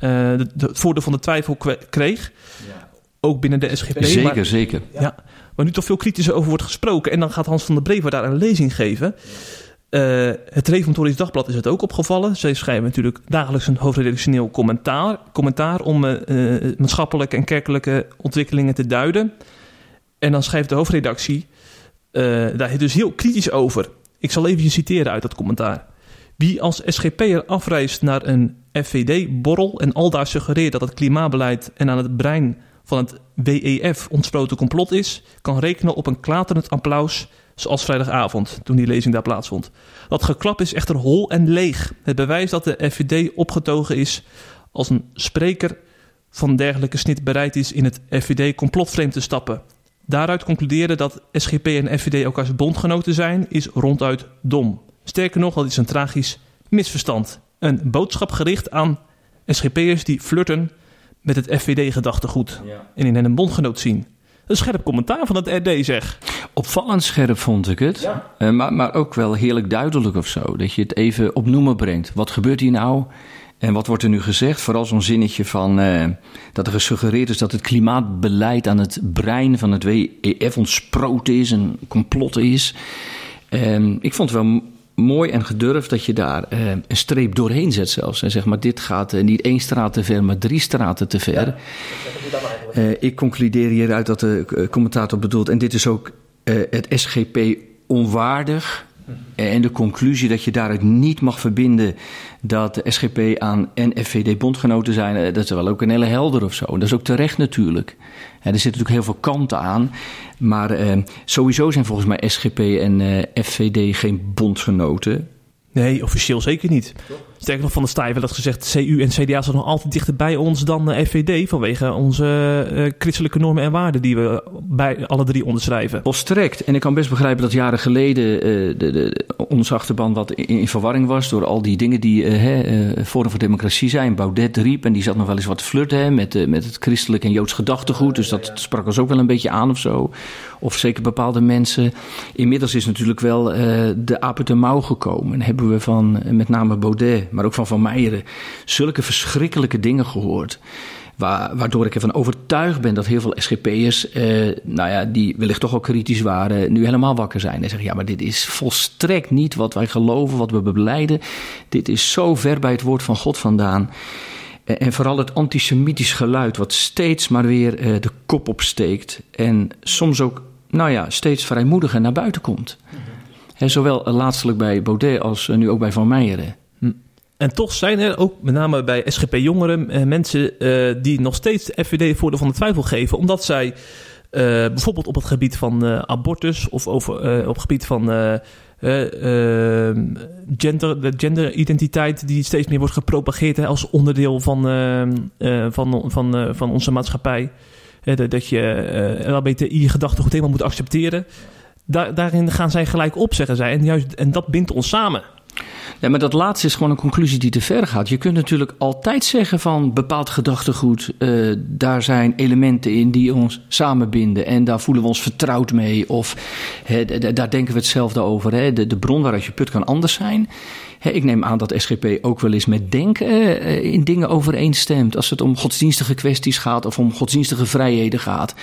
uh, het voordeel van de twijfel kreeg. Ja. Ook binnen de SGP. Zeker, maar, zeker. Ja, waar nu toch veel kritischer over wordt gesproken. En dan gaat Hans van der Brever daar een lezing geven. Uh, het Reformatorisch Dagblad is het ook opgevallen. Zij schrijven natuurlijk dagelijks een hoofdredactioneel commentaar, commentaar om uh, maatschappelijke en kerkelijke ontwikkelingen te duiden. En dan schrijft de hoofdredactie daar dus heel kritisch over. Ik zal even citeren uit dat commentaar. Wie als SGP'er afreist naar een FVD-borrel en al daar suggereert dat het klimaatbeleid en aan het brein van het WEF ontsproten complot is, kan rekenen op een klaterend applaus zoals vrijdagavond, toen die lezing daar plaatsvond. Dat geklap is echter hol en leeg. Het bewijs dat de FVD opgetogen is als een spreker van dergelijke snit bereid is in het FVD-complotframe te stappen. Daaruit concluderen dat SGP en FVD elkaars bondgenoten zijn, is ronduit dom. Sterker nog, dat is een tragisch misverstand. Een boodschap gericht aan SGP'ers die flirten met het FVD-gedachtegoed en in hen een bondgenoot zien. Een scherp commentaar van het RD, zeg. Opvallend scherp vond ik het. Uh, maar, maar ook wel heerlijk duidelijk of zo. Dat je het even op noemen brengt. Wat gebeurt hier nou? En wat wordt er nu gezegd? Vooral zo'n zinnetje van uh, dat er gesuggereerd is dat het klimaatbeleid aan het brein van het WEF ontsproten is, een complot is. Uh, ik vond het wel mooi en gedurfd dat je daar uh, een streep doorheen zet zelfs. En zeg maar, dit gaat uh, niet één straat te ver, maar drie straten te ver. Ja, ik concludeer hieruit dat de commentator bedoelt... en dit is ook het SGP onwaardig... En de conclusie dat je daaruit niet mag verbinden dat de SGP aan NFVD bondgenoten zijn, dat is wel ook een hele helder of zo. En dat is ook terecht natuurlijk. er zitten natuurlijk heel veel kanten aan. Maar eh, sowieso zijn volgens mij SGP en eh, FVD geen bondgenoten. Nee, officieel zeker niet. Sterker nog, van de Stijl dat gezegd... CU en CDA zijn nog altijd dichter bij ons dan de FVD... vanwege onze uh, christelijke normen en waarden... die we bij alle drie onderschrijven. Volstrekt. En ik kan best begrijpen dat jaren geleden... Uh, de, de, onze achterban wat in, in, verwarring was... door al die dingen die uh, Forum voor Democratie zijn. Baudet riep en die zat nog wel eens wat te flirten... met, met het christelijk en joods gedachtegoed. Dus dat sprak ons ook wel een beetje aan of zo. Of zeker bepaalde mensen. Inmiddels is natuurlijk wel de uit de mouw gekomen. En hebben we van met name Baudet maar ook van Van Meijeren, zulke verschrikkelijke dingen gehoord. waardoor ik ervan overtuigd ben dat heel veel SGP'ers, eh, nou ja, die wellicht toch al kritisch waren, nu helemaal wakker zijn. En zeggen: ja, maar dit is volstrekt niet wat wij geloven, wat we beblijden. Dit is zo ver bij het woord van God vandaan. En vooral het antisemitisch geluid, wat steeds maar weer uh, de kop opsteekt. En soms ook, nou ja, steeds vrijmoediger naar buiten komt. Mm zowel laatstelijk bij Baudet als nu ook bij Van Meijeren. En toch zijn er ook met name bij SGP Jongeren uh, mensen uh, die nog steeds FVD voordeel van de twijfel geven. Omdat zij uh, bijvoorbeeld op het gebied van abortus of over, op het gebied van gender, de genderidentiteit die steeds meer wordt gepropageerd als onderdeel van, van, van, van onze maatschappij. dat je LHBTI-gedachtegoed helemaal moet accepteren. Daar, daarin gaan zij gelijk op, zeggen zij. En, juist, en dat bindt ons samen. Ja, maar dat laatste is gewoon een conclusie die te ver gaat. Je kunt natuurlijk altijd zeggen van bepaald gedachtegoed, uh, daar zijn elementen in die ons samenbinden en daar voelen we ons vertrouwd mee of daar denken we hetzelfde over. De, de bron waaruit je put kan anders zijn. Ik neem aan dat SGP ook wel eens met denken uh, in dingen overeenstemt. Als het om godsdienstige kwesties gaat of om godsdienstige vrijheden gaat.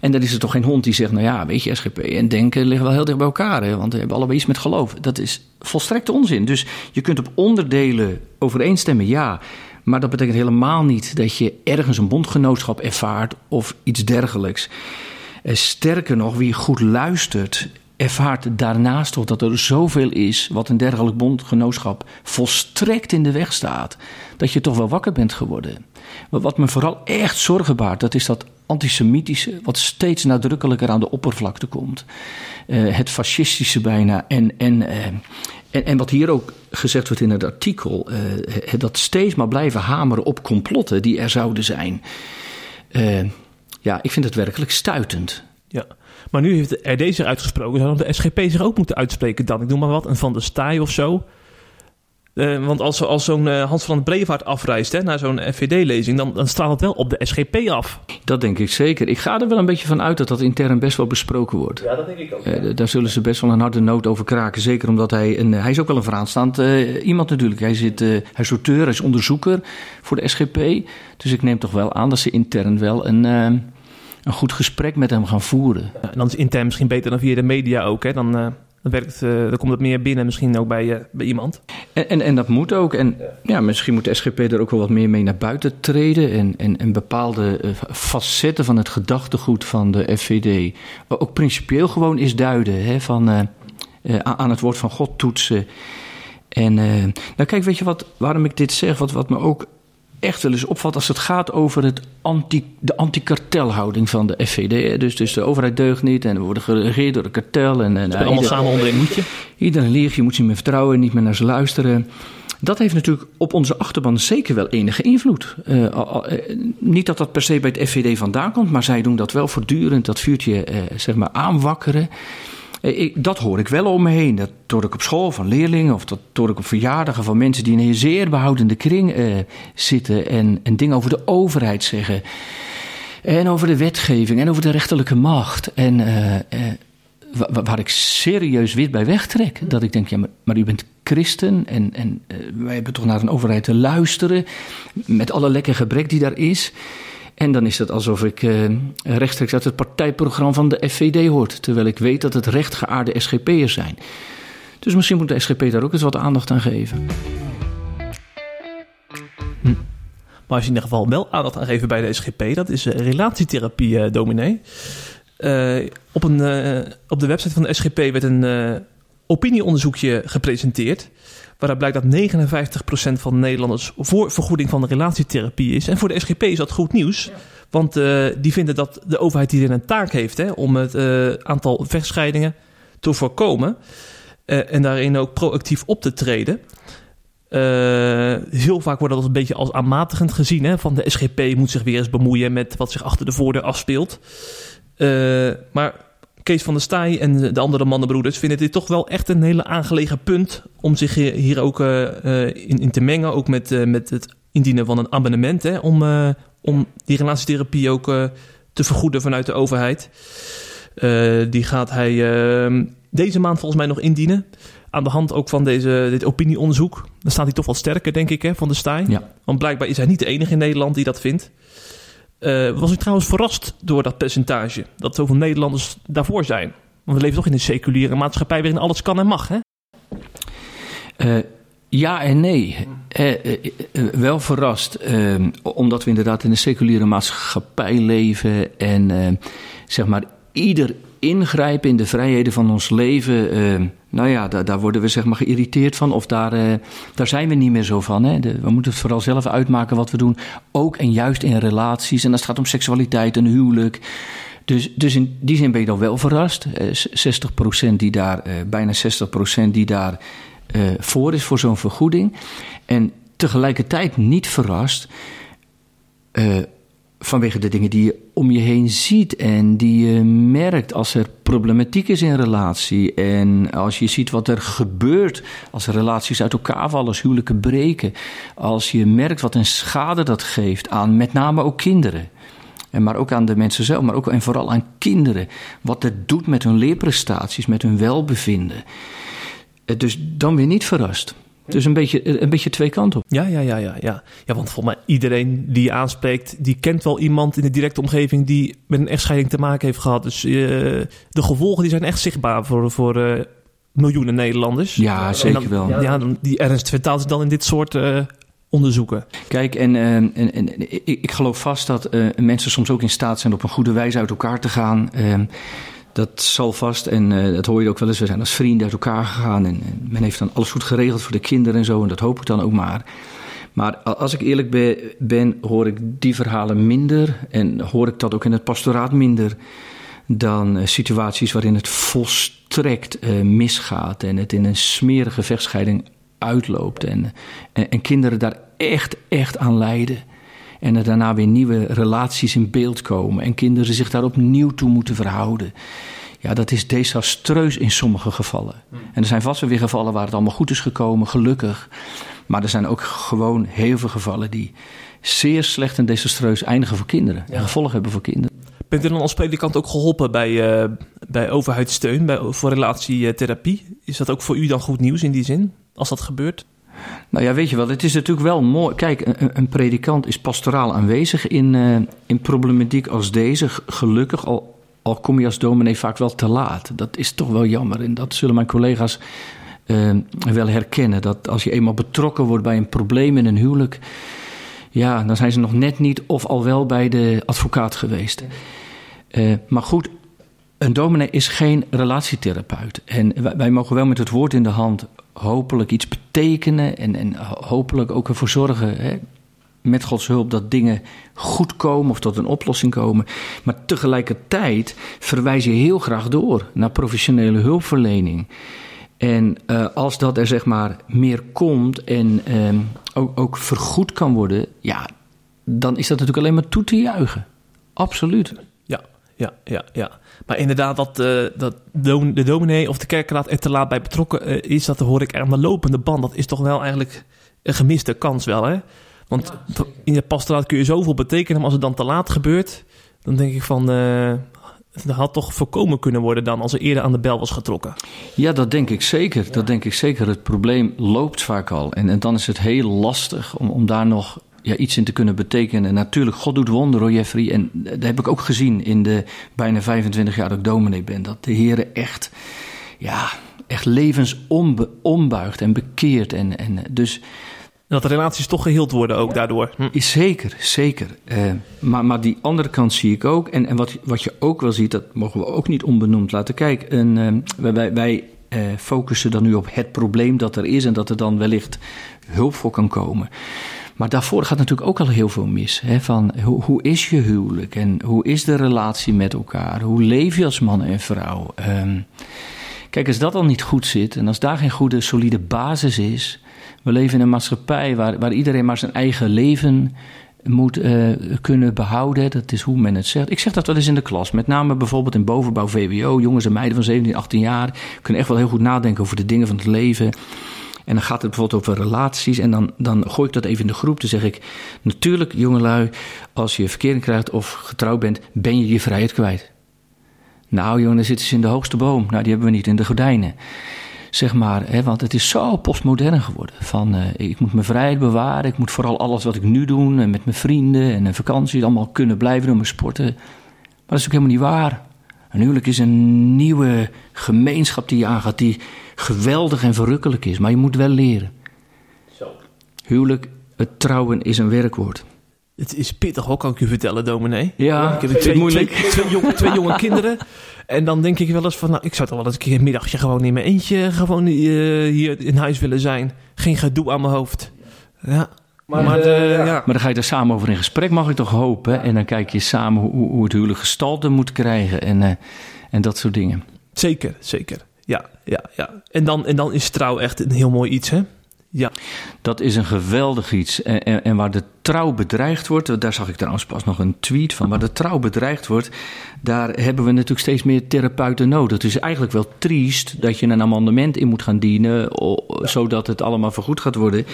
En dan is er toch geen hond die zegt: Nou ja, weet je, SGP en denken liggen wel heel dicht bij elkaar. Hè, want we hebben allebei iets met geloof. Dat is volstrekte onzin. Dus je kunt op onderdelen overeenstemmen, ja. Maar dat betekent helemaal niet dat je ergens een bondgenootschap ervaart of iets dergelijks. Eh, sterker nog, wie goed luistert, ervaart daarnaast toch dat er zoveel is wat een dergelijk bondgenootschap volstrekt in de weg staat, dat je toch wel wakker bent geworden. Maar wat me vooral echt zorgen baart, dat is dat antisemitische, wat steeds nadrukkelijker aan de oppervlakte komt. Uh, het fascistische bijna. En, en, uh, en, en, wat hier ook gezegd wordt in het artikel, uh, dat steeds maar blijven hameren op complotten die er zouden zijn. ja, ik vind het werkelijk stuitend. Ja, maar nu heeft de RD zich uitgesproken, zou de SGP zich ook moeten uitspreken dan? Ik noem maar wat, een Van der Staaij of zo. Uh, want als, als zo'n uh, Hans van Brevaart afreist hè, naar zo'n FVD-lezing, dan, dan straalt het wel op de SGP af. Dat denk ik zeker. Ik ga er wel een beetje van uit dat dat intern best wel besproken wordt. Ja, dat denk ik ook. Uh, daar zullen ze best wel een harde noot over kraken. Zeker omdat hij, een, hij is ook wel een vooraanstaand iemand natuurlijk. Hij, zit, hij is auteur, hij is onderzoeker voor de SGP. Dus ik neem toch wel aan dat ze intern wel een een goed gesprek met hem gaan voeren. En dan is intern misschien beter dan via de media ook. Hè? Dan, dan, werkt, uh, dan komt het meer binnen misschien ook bij, uh, bij iemand. En, en, en, dat moet ook. En ja. misschien moet de SGP er ook wel wat meer mee naar buiten treden. En, en, en bepaalde facetten van het gedachtegoed van de FVD ook principieel gewoon is duiden. Hè, van, aan het woord van God toetsen. En nou kijk, weet je wat, waarom ik dit zeg? Wat, wat me ook echt wel eens opvalt als het gaat over het anti, de anti-kartelhouding van de FVD. Dus, dus de overheid deugt niet en we worden geregeerd door de kartel. En, en, allemaal samen onder een moedje. Iedereen liegt, je moet ze niet meer vertrouwen, niet meer naar ze luisteren. Dat heeft natuurlijk op onze achterban zeker wel enige invloed. Uh, niet dat dat per se bij het FVD vandaan komt, maar zij doen dat wel voortdurend, dat vuurtje uh, zeg maar aanwakkeren. Ik, dat hoor ik wel om me heen. Dat hoor ik op school van leerlingen of dat hoor ik op verjaardagen van mensen die in een zeer behoudende kring zitten en, en dingen over de overheid zeggen. En over de wetgeving en over de rechterlijke macht. En waar ik serieus wit bij wegtrek. Dat ik denk, ja, maar, u bent christen en, en wij hebben toch naar een overheid te luisteren. Met alle lekker gebrek die daar is. En dan is het alsof ik uh, rechtstreeks uit het partijprogramma van de FVD hoort. Terwijl ik weet dat het rechtgeaarde SGP'ers zijn. Dus misschien moet de SGP daar ook eens wat aandacht aan geven. Hm. Maar als je in ieder geval wel aandacht aan geven bij de SGP, dat is relatietherapie, uh, dominee. Uh, op, een, op de website van de SGP werd een opinieonderzoekje gepresenteerd. Waaruit blijkt dat 59% van de Nederlanders voor vergoeding van de relatietherapie is. En voor de SGP is dat goed nieuws. Want die vinden dat de overheid hierin een taak heeft hè, om het aantal vechtscheidingen te voorkomen. en daarin ook proactief op te treden. heel vaak wordt dat een beetje als aanmatigend gezien. Hè, van de SGP moet zich weer eens bemoeien met wat zich achter de voordeur afspeelt. Maar Kees van der Staaij en de andere mannenbroeders vinden dit toch wel echt een hele aangelegen punt om zich hier ook uh, in, in, te mengen. Ook met, uh, met het indienen van een abonnement hè, om, om die relatietherapie ook te vergoeden vanuit de overheid. die gaat hij ehm, deze maand volgens mij nog indienen. Aan de hand ook van deze, dit opinieonderzoek. Dan staat hij toch wel sterker, denk ik, hè, van de Staaij. Ja. Want blijkbaar is hij niet de enige in Nederland die dat vindt. Uh, was ik trouwens verrast door dat percentage. Dat zoveel Nederlanders daarvoor zijn. Want we leven toch in een seculiere maatschappij waarin alles kan en mag, hè? Uh, ja en nee. Uh, wel verrast. omdat we inderdaad in een seculiere maatschappij leven. En zeg maar ieder ingrijpen in de vrijheden van ons leven. Nou ja, daar, daar, worden we zeg maar geïrriteerd van. Of daar, uh, daar zijn we niet meer zo van. Hè? We moeten het vooral zelf uitmaken wat we doen. Ook en juist in relaties. En als het gaat om seksualiteit en huwelijk. Dus, dus in die zin ben je dan wel verrast. Uh, 60% die daar, bijna 60% die daar voor is voor zo'n vergoeding. En tegelijkertijd niet verrast vanwege de dingen die je om je heen ziet en die je merkt als er problematiek is in relatie. En als je ziet wat er gebeurt als relaties uit elkaar vallen, als huwelijken breken. Als je merkt wat een schade dat geeft aan met name ook kinderen. En maar ook aan de mensen zelf, maar ook en vooral aan kinderen. Wat het doet met hun leerprestaties, met hun welbevinden. Dus dan weer niet verrast. Dus een beetje, een beetje twee kanten op. Ja, ja, ja, ja, ja. Ja, want volgens mij iedereen die je aanspreekt, die kent wel iemand in de directe omgeving die met een echtscheiding te maken heeft gehad. Dus uh, de gevolgen die zijn echt zichtbaar voor, voor uh, miljoenen Nederlanders. Ja, zeker dan, wel. Ja, dan, die ernst vertaalt zich dan in dit soort uh, onderzoeken. Kijk, en, en, en ik, ik, geloof vast dat mensen soms ook in staat zijn op een goede wijze uit elkaar te gaan. Dat zal vast, en uh, dat hoor je ook wel eens, we zijn als vrienden uit elkaar gegaan. En, en, men heeft dan alles goed geregeld voor de kinderen en zo, en dat hoop ik dan ook maar. Maar als ik eerlijk ben, hoor ik die verhalen minder en hoor ik dat ook in het pastoraat minder dan uh, situaties waarin het volstrekt uh, misgaat en het in een smerige vechtscheiding uitloopt en, en, en kinderen daar echt, echt aan lijden. En er daarna weer nieuwe relaties in beeld komen. En kinderen zich daar opnieuw toe moeten verhouden. Ja, dat is desastreus in sommige gevallen. En er zijn vast weer gevallen waar het allemaal goed is gekomen, gelukkig. Maar er zijn ook gewoon heel veel gevallen die zeer slecht en desastreus eindigen voor kinderen. En gevolgen hebben voor kinderen. Bent u dan als predikant ook geholpen bij, uh, bij overheidssteun, bij, voor relatietherapie? Is dat ook voor u dan goed nieuws in die zin, als dat gebeurt? Nou ja, weet je wel, het is natuurlijk wel mooi. Kijk, een, een predikant is pastoraal aanwezig in, uh, in problematiek als deze. Gelukkig, al, al kom je als dominee vaak wel te laat. Dat is toch wel jammer. En dat zullen mijn collega's uh, wel herkennen. Dat als je eenmaal betrokken wordt bij een probleem in een huwelijk. Ja, dan zijn ze nog net niet of al wel bij de advocaat geweest. Uh, maar goed, een dominee is geen relatietherapeut. En wij, wij mogen wel met het woord in de hand hopelijk iets betekenen en, en hopelijk ook ervoor zorgen hè, met Gods hulp dat dingen goed komen of tot een oplossing komen. Maar tegelijkertijd verwijs je heel graag door naar professionele hulpverlening. En uh, als dat er zeg maar meer komt en uh, ook, ook vergoed kan worden, ja, dan is dat natuurlijk alleen maar toe te juichen. Absoluut. Ja, ja, ja. Maar inderdaad, dat, uh, dat de dominee of de kerkraad er te laat bij betrokken uh, is, dat hoor ik aan de lopende band. Dat is toch wel eigenlijk een gemiste kans wel, hè? Want in de pastoraat kun je zoveel betekenen, maar als het dan te laat gebeurt, dan denk ik van, uh, dat had toch voorkomen kunnen worden dan als er eerder aan de bel was getrokken. Ja, dat denk ik zeker. Ja. Dat denk ik zeker. Het probleem loopt vaak al. En, en dan is het heel lastig om, om daar nog ja, iets in te kunnen betekenen. En natuurlijk, God doet wonderen hoor, Jeffrey. En dat heb ik ook gezien in de bijna 25 jaar dat ik dominee ben. Dat de Heer echt, ja, echt levens ombuigt en bekeert. En, en dus... Dat de relaties toch geheeld worden ook daardoor. Hm. Zeker, zeker. Uh, maar, maar die andere kant zie ik ook. En, en wat, wat je ook wel ziet, dat mogen we ook niet onbenoemd laten. Kijk, een, uh, wij, wij uh, focussen dan nu op het probleem dat er is... en dat er dan wellicht hulp voor kan komen. Maar daarvoor gaat natuurlijk ook al heel veel mis. Hè? Van hoe, hoe is je huwelijk en hoe is de relatie met elkaar? Hoe leef je als man en vrouw? Um, kijk, als dat al niet goed zit en als daar geen goede, solide basis is. We leven in een maatschappij waar, waar iedereen maar zijn eigen leven moet uh, kunnen behouden. Dat is hoe men het zegt. Ik zeg dat wel eens in de klas. Met name bijvoorbeeld in bovenbouw VWO. Jongens en meiden van 17, 18 jaar kunnen echt wel heel goed nadenken over de dingen van het leven. En dan gaat het bijvoorbeeld over relaties. En dan, dan gooi ik dat even in de groep. Dan zeg ik: Natuurlijk, jongelui, als je verkering krijgt of getrouwd bent, ben je je vrijheid kwijt. Nou, jongen, dan zitten ze in de hoogste boom. Nou, die hebben we niet in de gordijnen. Zeg maar, hè, want het is zo postmodern geworden. Van uh, ik moet mijn vrijheid bewaren. Ik moet vooral alles wat ik nu doe, en met mijn vrienden en een vakantie, allemaal kunnen blijven doen, mijn sporten. Maar dat is ook helemaal niet waar. Een huwelijk is een nieuwe gemeenschap die je aangaat, die geweldig en verrukkelijk is. Maar je moet wel leren. Zo. Huwelijk, het trouwen is een werkwoord. Het is pittig hoor, kan ik u vertellen, dominee. Ja, ik heb twee, moeilijk. Twee, twee, jonge, twee jonge kinderen. En dan denk ik wel eens van, nou, ik zou toch wel eens een keer een middagje gewoon in mijn eentje gewoon uh, hier in huis willen zijn. Geen gedoe aan mijn hoofd. Ja. Maar, maar, de, ja. ja. maar dan ga je er samen over in gesprek, mag ik toch hopen. En dan kijk je samen hoe, hoe het huwelijk gestalte moet krijgen en, uh, en dat soort dingen. Zeker, zeker. Ja, ja, ja. En dan, en dan is trouw echt een heel mooi iets, hè? Ja. Dat is een geweldig iets. En, en, en, waar de trouw bedreigd wordt, daar zag ik trouwens pas nog een tweet van. Waar de trouw bedreigd wordt, daar hebben we natuurlijk steeds meer therapeuten nodig. Het is eigenlijk wel triest dat je een amendement in moet gaan dienen, zodat het allemaal vergoed gaat worden.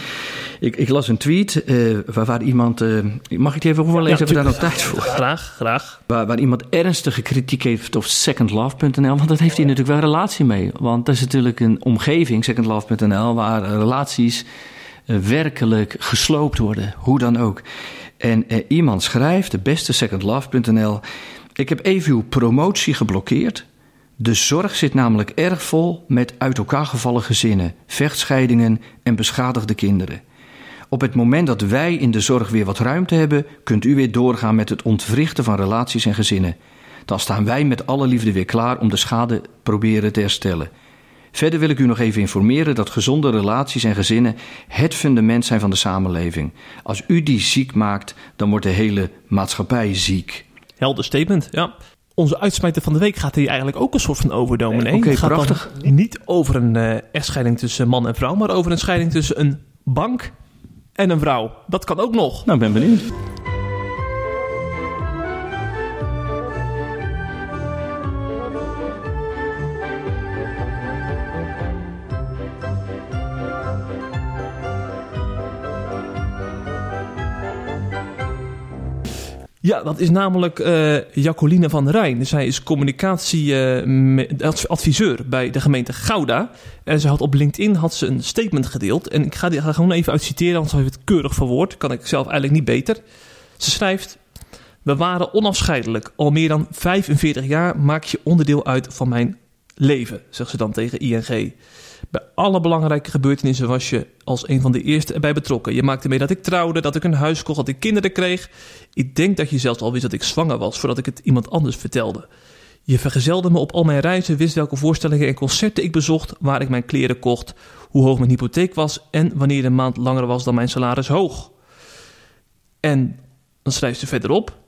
Ik, ik las een tweet uh, waar, waar, iemand. Uh, mag ik die even voorlezen? Ja, hebben we daar nog tijd voor? Graag, graag. Waar, waar iemand ernstige kritiek heeft op secondlove.nl, want dat heeft hij natuurlijk wel relatie mee. Want dat is natuurlijk een omgeving, secondlove.nl, waar relaties werkelijk gesloopt worden, hoe dan ook. En uh, iemand schrijft, de beste secondlove.nl, ik heb even uw promotie geblokkeerd. De zorg zit namelijk erg vol met uit elkaar gevallen gezinnen, vechtscheidingen en beschadigde kinderen. Op het moment dat wij in de zorg weer wat ruimte hebben, kunt u weer doorgaan met het ontwrichten van relaties en gezinnen. Dan staan wij met alle liefde weer klaar om de schade proberen te herstellen. Verder wil ik u nog even informeren dat gezonde relaties en gezinnen het fundament zijn van de samenleving. Als u die ziek maakt, dan wordt de hele maatschappij ziek. Helder statement, ja. Onze uitsmijter van de week gaat hier eigenlijk ook een soort van over, dominee. Oké, okay, prachtig. Niet over een uh, echtscheiding tussen man en vrouw, maar over een scheiding tussen een bank en een vrouw. Dat kan ook nog. Nou, ben benieuwd. Ja, dat is namelijk uh, Jacoline van Rijn. Zij is communicatieadviseur uh, bij de gemeente Gouda. En ze had op LinkedIn had ze een statement gedeeld. En ik ga die ga gewoon even uit citeren, want ze heeft het keurig verwoord. Kan ik zelf eigenlijk niet beter. Ze schrijft... We waren onafscheidelijk. Al meer dan 45 jaar maak je onderdeel uit van mijn leven, zegt ze dan tegen ING. Bij alle belangrijke gebeurtenissen was je als een van de eerste erbij betrokken. Je maakte mee dat ik trouwde, dat ik een huis kocht, dat ik kinderen kreeg. Ik denk dat je zelfs al wist dat ik zwanger was voordat ik het iemand anders vertelde. Je vergezelde me op al mijn reizen, wist welke voorstellingen en concerten ik bezocht, waar ik mijn kleren kocht, hoe hoog mijn hypotheek was en wanneer de maand langer was dan mijn salaris hoog. En dan schrijft ze verderop.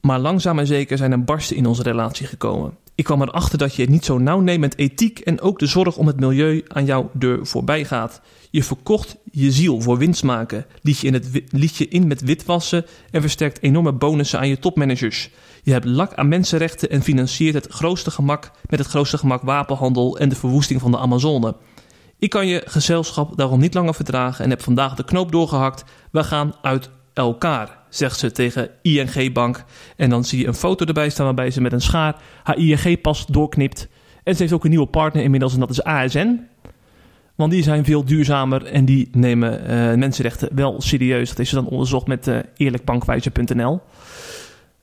Maar langzaam en zeker zijn er barsten in onze relatie gekomen. Ik kwam erachter dat je het niet zo nauw neemt met ethiek en ook de zorg om het milieu aan jouw deur voorbij gaat. Je verkocht je ziel voor winst maken, liet je, in het, liet je in met witwassen en versterkt enorme bonussen aan je topmanagers. Je hebt lak aan mensenrechten en financiert het grootste gemak met het grootste gemak wapenhandel en de verwoesting van de Amazone. Ik kan je gezelschap daarom niet langer verdragen en heb vandaag de knoop doorgehakt. We gaan uit elkaar, zegt ze tegen ING Bank. En dan zie je een foto erbij staan waarbij ze met een schaar haar ING-pas doorknipt. En ze heeft ook een nieuwe partner inmiddels en dat is ASN. Want die zijn veel duurzamer en die nemen uh, mensenrechten wel serieus. Dat is dan onderzocht met uh, eerlijkbankwijzer.nl.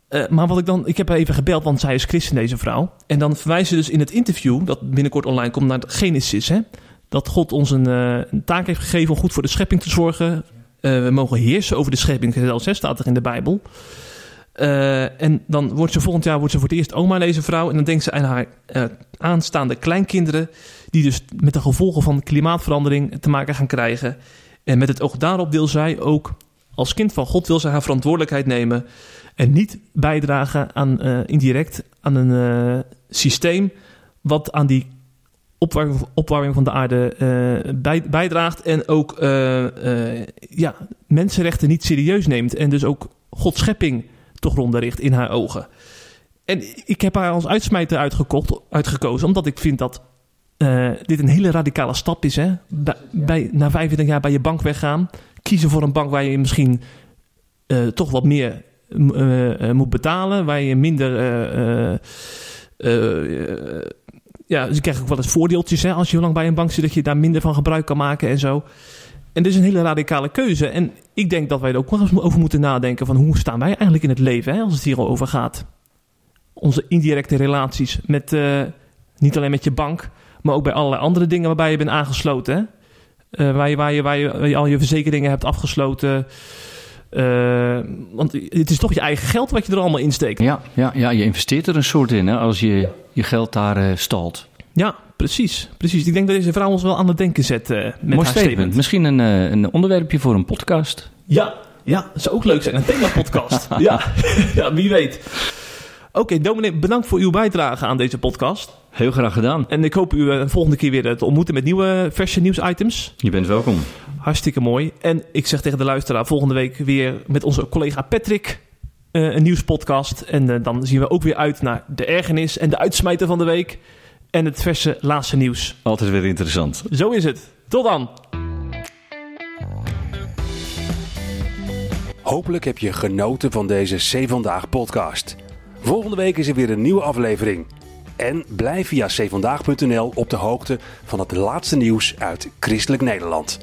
Uh, maar wat ik dan, ik heb haar even gebeld, want zij is christen, deze vrouw. En dan verwijzen ze dus in het interview, dat binnenkort online komt, naar Genesis. Hè? Dat God ons een, een taak heeft gegeven om goed voor de schepping te zorgen. We mogen heersen over de schepping, zelfs staat er in de Bijbel. Uh, en dan wordt ze volgend jaar wordt ze voor het eerst oma, deze vrouw. En dan denkt ze aan haar uh, aanstaande kleinkinderen. Die dus met de gevolgen van klimaatverandering te maken gaan krijgen. En met het oog daarop wil zij ook als kind van God wil zij haar verantwoordelijkheid nemen. En niet bijdragen aan indirect aan een systeem wat aan die opwarming, opwarming van de aarde bij, bijdraagt. En ook ja, mensenrechten niet serieus neemt. En dus ook Gods schepping toch ronde in haar ogen. En ik heb haar als uitsmijter uitgekocht, uitgekozen, omdat ik vind dat uh, dit een hele radicale stap is. Hè? Bij, bij, na 25 jaar bij je bank weggaan, kiezen voor een bank waar je misschien uh, toch wat meer uh, moet betalen, waar je minder. Ja, ze krijgen ook wel eens voordeeltjes hè, als je lang bij een bank zit, dat je daar minder van gebruik kan maken en zo. En dit is een hele radicale keuze. En ik denk dat wij er ook nog eens over moeten nadenken van hoe staan wij eigenlijk in het leven hè, als het hier al over gaat. Onze indirecte relaties met uh, niet alleen met je bank, maar ook bij allerlei andere dingen waarbij je bent aangesloten. Hè? Uh, waar, je, waar, je, waar, je, waar, je, al je verzekeringen hebt afgesloten. Uh, want het is toch je eigen geld wat je er allemaal insteekt. Ja, ja, ja je investeert er een soort in hè, als je je geld daar stalt. Ja, precies, precies. Ik denk dat deze vrouw ons wel aan het denken zet uh, met Mooi haar statement. Misschien een, een onderwerpje voor een podcast. Ja, ja, dat zou ook leuk zijn. Een thema-podcast. ja. ja, wie weet. Oké, okay, Dominic, bedankt voor uw bijdrage aan deze podcast. Heel graag gedaan. En ik hoop u uh, volgende keer weer te ontmoeten met nieuwe verse nieuwsitems. Je bent welkom. Hartstikke mooi. En ik zeg tegen de luisteraar volgende week weer met onze collega Patrick een nieuwspodcast. En dan zien we ook weer uit naar de ergernis en de uitsmijter van de week en het verse laatste nieuws. Altijd weer interessant. Zo is het. Tot dan. Hopelijk heb je genoten van deze C Vandaag podcast. Volgende week is er weer een nieuwe aflevering. En blijf via cvandaag.nl op de hoogte van het laatste nieuws uit Christelijk Nederland.